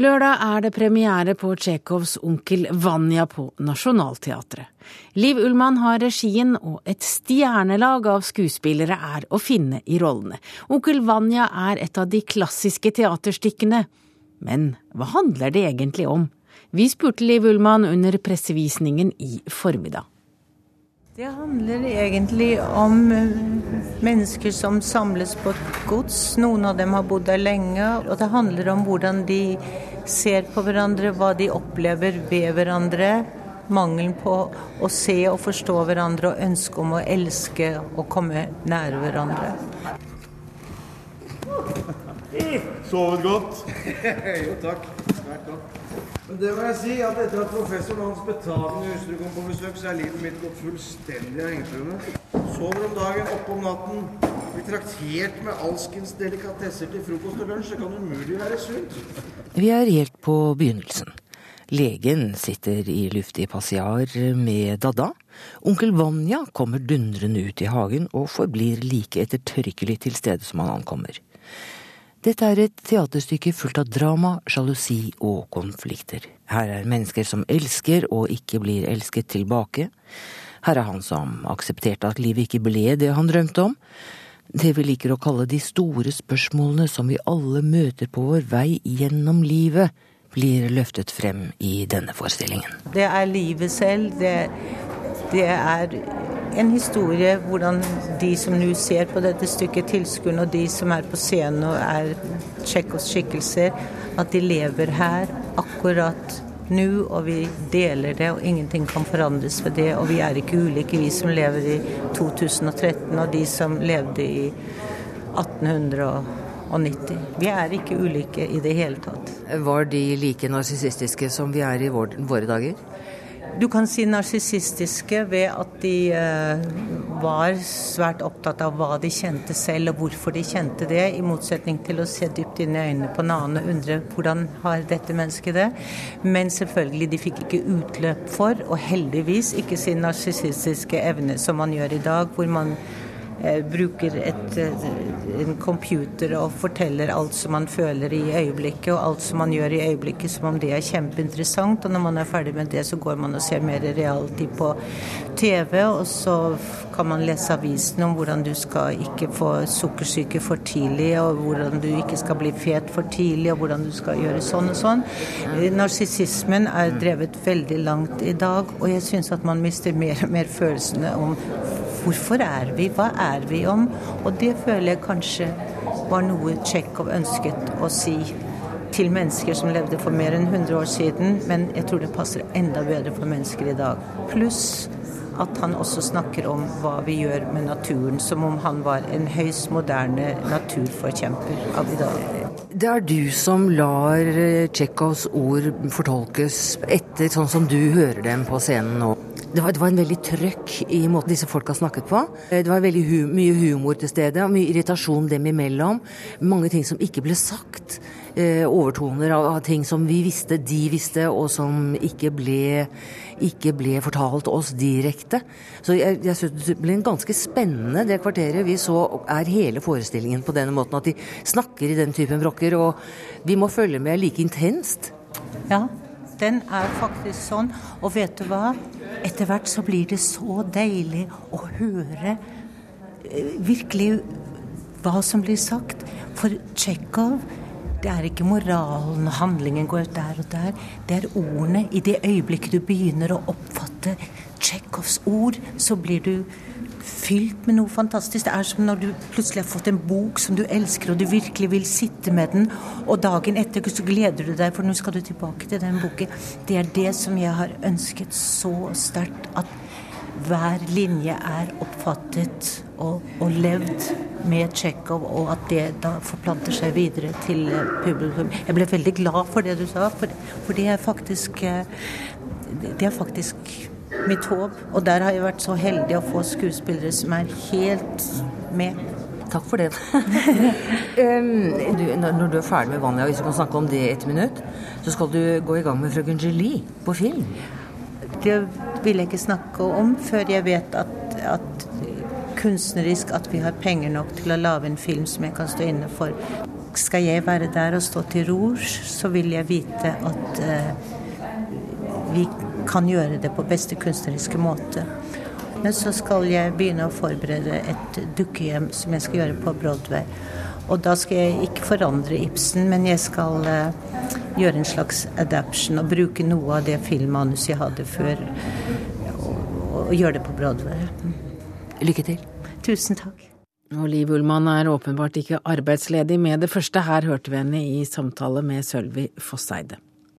Lørdag er det premiere på Tsjekhovs Onkel Vanja på Nationaltheatret. Liv Ullmann har regien, og et stjernelag av skuespillere er å finne i rollene. Onkel Vanja er et av de klassiske teaterstykkene. Men hva handler det egentlig om? Vi spurte Liv Ullmann under pressevisningen i formiddag. Det handler egentlig om eh, mennesker som samles på et gods. Noen av dem har bodd der lenge. Og det handler om hvordan de ser på hverandre, hva de opplever ved hverandre. Mangelen på å se og forstå hverandre og ønske om å elske og komme nære hverandre. Sovet godt? jo, takk. Svært godt. Men det må jeg si, at etter at professor Hans Betagende Husrud kom på besøk, så er livet mitt gått fullstendig av hengekøyene. Sover om dagen, oppe om natten. Blir traktert med alskens delikatesser til frokost og lunsj. Det kan umulig være sunt. Vi er helt på begynnelsen. Legen sitter i luftig passiar med Dada. Onkel Vanja kommer dundrende ut i hagen og forblir like ettertørkelig til stede som han ankommer. Dette er et teaterstykke fullt av drama, sjalusi og konflikter. Her er mennesker som elsker og ikke blir elsket tilbake. Her er han som aksepterte at livet ikke ble det han drømte om. Det vi liker å kalle de store spørsmålene som vi alle møter på vår vei gjennom livet, blir løftet frem i denne forestillingen. Det er livet selv. Det, det er en historie hvordan de som nå ser på dette stykket, tilskuerne, og de som er på scenen og er Tsjekkos skikkelser, at de lever her akkurat nå, og vi deler det, og ingenting kan forandres ved det. Og vi er ikke ulike, vi som lever i 2013, og de som levde i 1890. Vi er ikke ulike i det hele tatt. Var de like narsissistiske som vi er i våre dager? Du kan si narsissistiske ved at de eh, var svært opptatt av hva de kjente selv, og hvorfor de kjente det, i motsetning til å se dypt inn i øynene på en annen og undre hvordan har dette mennesket det. Men selvfølgelig, de fikk ikke utløp for, og heldigvis ikke sin narsissistiske evne som man gjør i dag, hvor man bruker et, eh, en computer og forteller alt som man føler i øyeblikket, og alt som man gjør i øyeblikket som om det er kjempeinteressant. Og når man er ferdig med det, så går man og ser mer realtid på TV, og så kan man lese avisen om hvordan du skal ikke få sukkersyke for tidlig, og hvordan du ikke skal bli fet for tidlig, og hvordan du skal gjøre sånn og sånn. Eh, narsissismen er drevet veldig langt i dag, og jeg syns at man mister mer og mer følelsene om Hvorfor er vi? Hva er vi om? Og det føler jeg kanskje var noe Tsjekhov ønsket å si til mennesker som levde for mer enn 100 år siden, men jeg tror det passer enda bedre for mennesker i dag. Pluss at han også snakker om hva vi gjør med naturen, som om han var en høyst moderne naturforkjemper av i dag. Det er du som lar Tsjekhovs ord fortolkes etter sånn som du hører dem på scenen nå. Det var, det var, en veldig trøkk i måten disse folka snakket på. Det var veldig hu mye humor til stede, og mye irritasjon dem imellom. Mange ting som ikke ble sagt. Eh, overtoner av, av, ting som vi visste, de visste, og som ikke ble, ikke ble fortalt oss direkte. Så jeg, jeg synes det ble en ganske spennende det kvarteret vi så er hele forestillingen på denne måten. At de snakker i den typen brokker, og vi må følge med like intenst. Ja, den er faktisk sånn. Og vet du hva? Etter hvert så blir det så deilig å høre eh, virkelig hva som blir sagt. For Tsjekhov det er ikke moralen og handlingen går der og der. Det er ordene. I det øyeblikket du begynner å oppfatte Tsjekhovs ord, så blir du fylt med noe fantastisk. Det er som når du plutselig har fått en bok som du elsker, og du virkelig vil sitte med den, og dagen etter så gleder du deg, for nå skal du tilbake til den boken. Det er det som jeg har ønsket så sterkt. At hver linje er oppfattet og, og levd med Tsjekhov, og at det da forplanter seg videre til publikum. Jeg ble veldig glad for det du sa, for, for det er faktisk eh, Det er faktisk mitt håp. Og der har jeg vært så heldig å få skuespillere som er helt med. Takk for det. du, når du er ferdig med Vanja, hvis du kan snakke om det et minutt, så skal du gå i gang med 'Frøken Julie' på film. Det vil jeg ikke snakke om før jeg vet at, at kunstnerisk at vi har penger nok til å lage en film som jeg kan stå inne for. skal jeg være der og stå til rors, så vil jeg vite at uh, vi kan gjøre det på beste kunstneriske måte. Men så skal jeg begynne å forberede et dukkehjem som jeg skal gjøre på Broadway. Og da skal jeg ikke forandre Ibsen, men jeg skal uh, gjøre en slags adaption og bruke noe av det filmmanuset jeg hadde før, og, og gjøre det på Broadway. Lykke til. Tusen takk. Og Liv Ullmann er åpenbart ikke arbeidsledig med det første. Her hørte vi henne i samtale med Sølvi Fosseide.